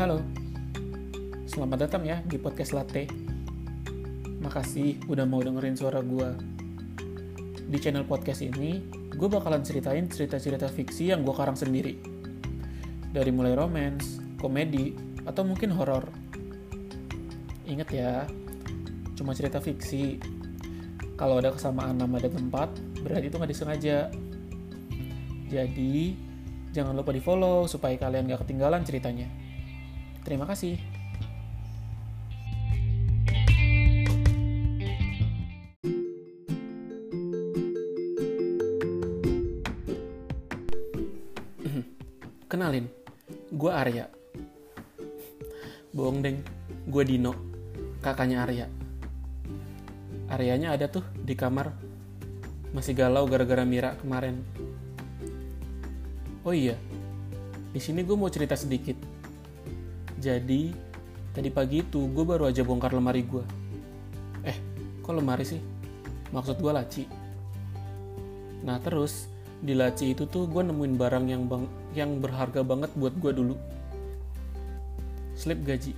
Halo, selamat datang ya di podcast Latte. Makasih udah mau dengerin suara gue. Di channel podcast ini, gue bakalan ceritain cerita-cerita fiksi yang gue karang sendiri. Dari mulai romance, komedi, atau mungkin horor. Ingat ya, cuma cerita fiksi. Kalau ada kesamaan nama dan tempat, berarti itu nggak disengaja. Jadi, jangan lupa di follow supaya kalian gak ketinggalan ceritanya. Terima kasih. Kenalin, gue Arya. Bohong deng, gue Dino, kakaknya Arya. Aryanya ada tuh di kamar, masih galau gara-gara Mira kemarin. Oh iya, di sini gue mau cerita sedikit. Jadi, tadi pagi itu gue baru aja bongkar lemari gue. Eh, kok lemari sih? Maksud gue laci. Nah terus, di laci itu tuh gue nemuin barang yang bang yang berharga banget buat gue dulu. Slip gaji.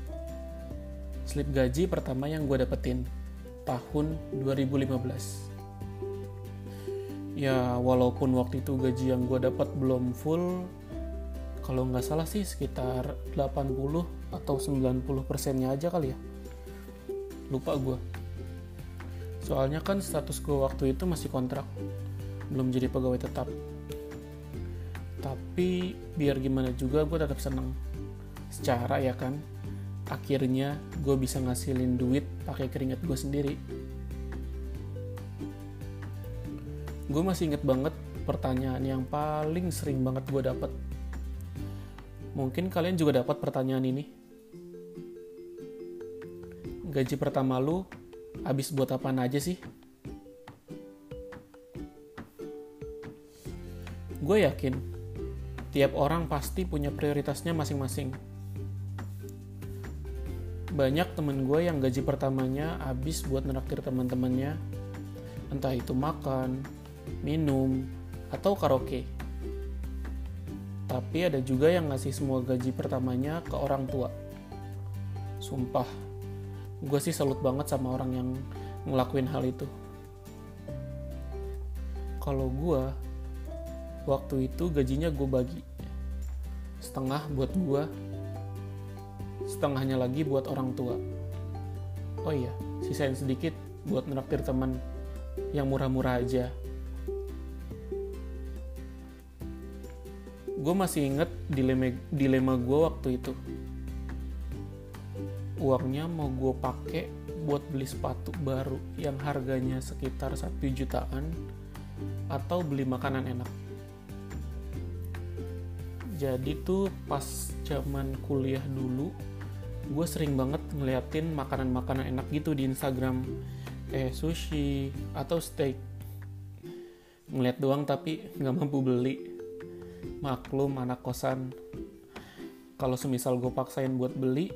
Slip gaji pertama yang gue dapetin tahun 2015. Ya walaupun waktu itu gaji yang gue dapat belum full, kalau nggak salah sih sekitar 80 atau 90 persennya aja kali ya. Lupa gue. Soalnya kan status gue waktu itu masih kontrak, belum jadi pegawai tetap. Tapi biar gimana juga gue tetap seneng. Secara ya kan, akhirnya gue bisa ngasilin duit pakai keringat gue sendiri. Gue masih inget banget pertanyaan yang paling sering banget gue dapet. Mungkin kalian juga dapat pertanyaan ini. Gaji pertama lu habis buat apa aja sih? Gue yakin tiap orang pasti punya prioritasnya masing-masing. Banyak temen gue yang gaji pertamanya habis buat neraktir teman-temannya, entah itu makan, minum, atau karaoke. Tapi ada juga yang ngasih semua gaji pertamanya ke orang tua. Sumpah, gue sih salut banget sama orang yang ngelakuin hal itu. Kalau gue, waktu itu gajinya gue bagi. Setengah buat gue, setengahnya lagi buat orang tua. Oh iya, sisain sedikit buat neraktir teman yang murah-murah aja. Gue masih inget dilema, dilema gue waktu itu. Uangnya mau gue pakai buat beli sepatu baru yang harganya sekitar 1 jutaan atau beli makanan enak. Jadi tuh pas zaman kuliah dulu, gue sering banget ngeliatin makanan-makanan enak gitu di Instagram kayak sushi atau steak ngeliat doang tapi nggak mampu beli maklum anak kosan. Kalau semisal gue paksain buat beli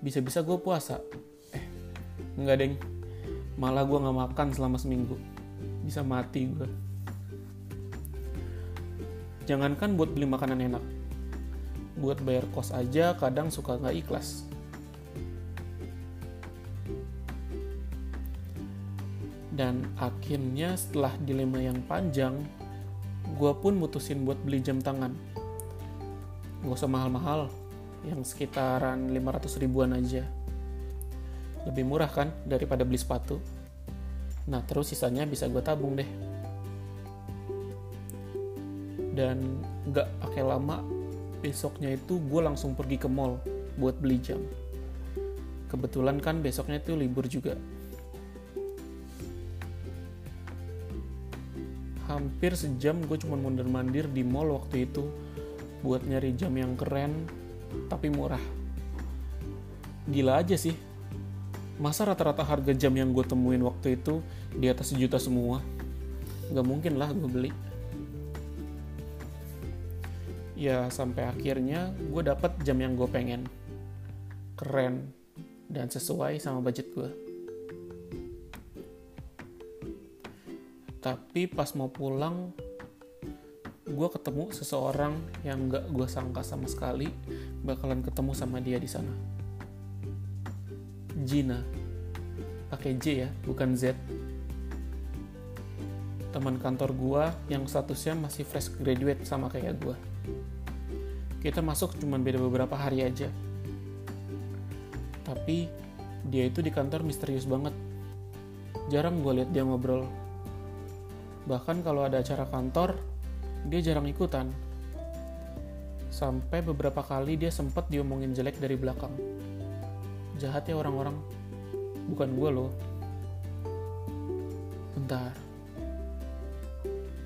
bisa-bisa gue puasa. Eh nggak deng. Malah gue nggak makan selama seminggu. Bisa mati gue jangankan buat beli makanan enak. Buat bayar kos aja kadang suka nggak ikhlas. Dan akhirnya setelah dilema yang panjang, gue pun mutusin buat beli jam tangan. Gak usah mahal-mahal, yang sekitaran 500 ribuan aja. Lebih murah kan daripada beli sepatu. Nah terus sisanya bisa gue tabung deh. Dan gak pakai lama besoknya itu gue langsung pergi ke mall buat beli jam. Kebetulan kan besoknya itu libur juga. Hampir sejam gue cuma mondar-mandir di mall waktu itu buat nyari jam yang keren tapi murah. Gila aja sih. Masa rata-rata harga jam yang gue temuin waktu itu di atas sejuta semua? Gak mungkin lah gue beli ya sampai akhirnya gue dapet jam yang gue pengen keren dan sesuai sama budget gue tapi pas mau pulang gue ketemu seseorang yang gak gue sangka sama sekali bakalan ketemu sama dia di sana. Gina, pakai J ya, bukan Z. Teman kantor gue yang statusnya masih fresh graduate sama kayak gue. Kita masuk cuma beda beberapa hari aja. Tapi dia itu di kantor misterius banget. Jarang gue lihat dia ngobrol. Bahkan kalau ada acara kantor, dia jarang ikutan. Sampai beberapa kali dia sempat diomongin jelek dari belakang. Jahat ya orang-orang. Bukan gue loh. Bentar.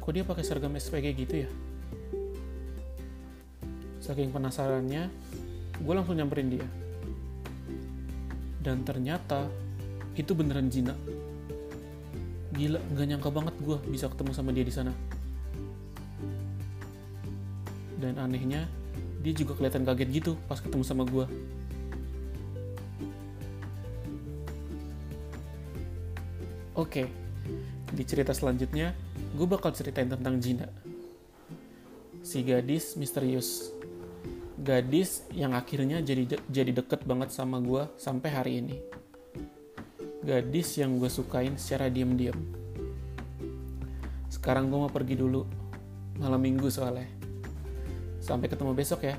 Kok dia pakai seragam SPG gitu ya? Saking penasarannya, gue langsung nyamperin dia. Dan ternyata itu beneran Jina. Gila, gak nyangka banget gue bisa ketemu sama dia di sana. Dan anehnya, dia juga kelihatan kaget gitu pas ketemu sama gue. Oke, di cerita selanjutnya, gue bakal ceritain tentang Jina. Si gadis misterius. Gadis yang akhirnya jadi jadi deket banget sama gue sampai hari ini. Gadis yang gue sukain secara diam-diam. Sekarang gue mau pergi dulu. Malam minggu soalnya. Sampai ketemu besok ya.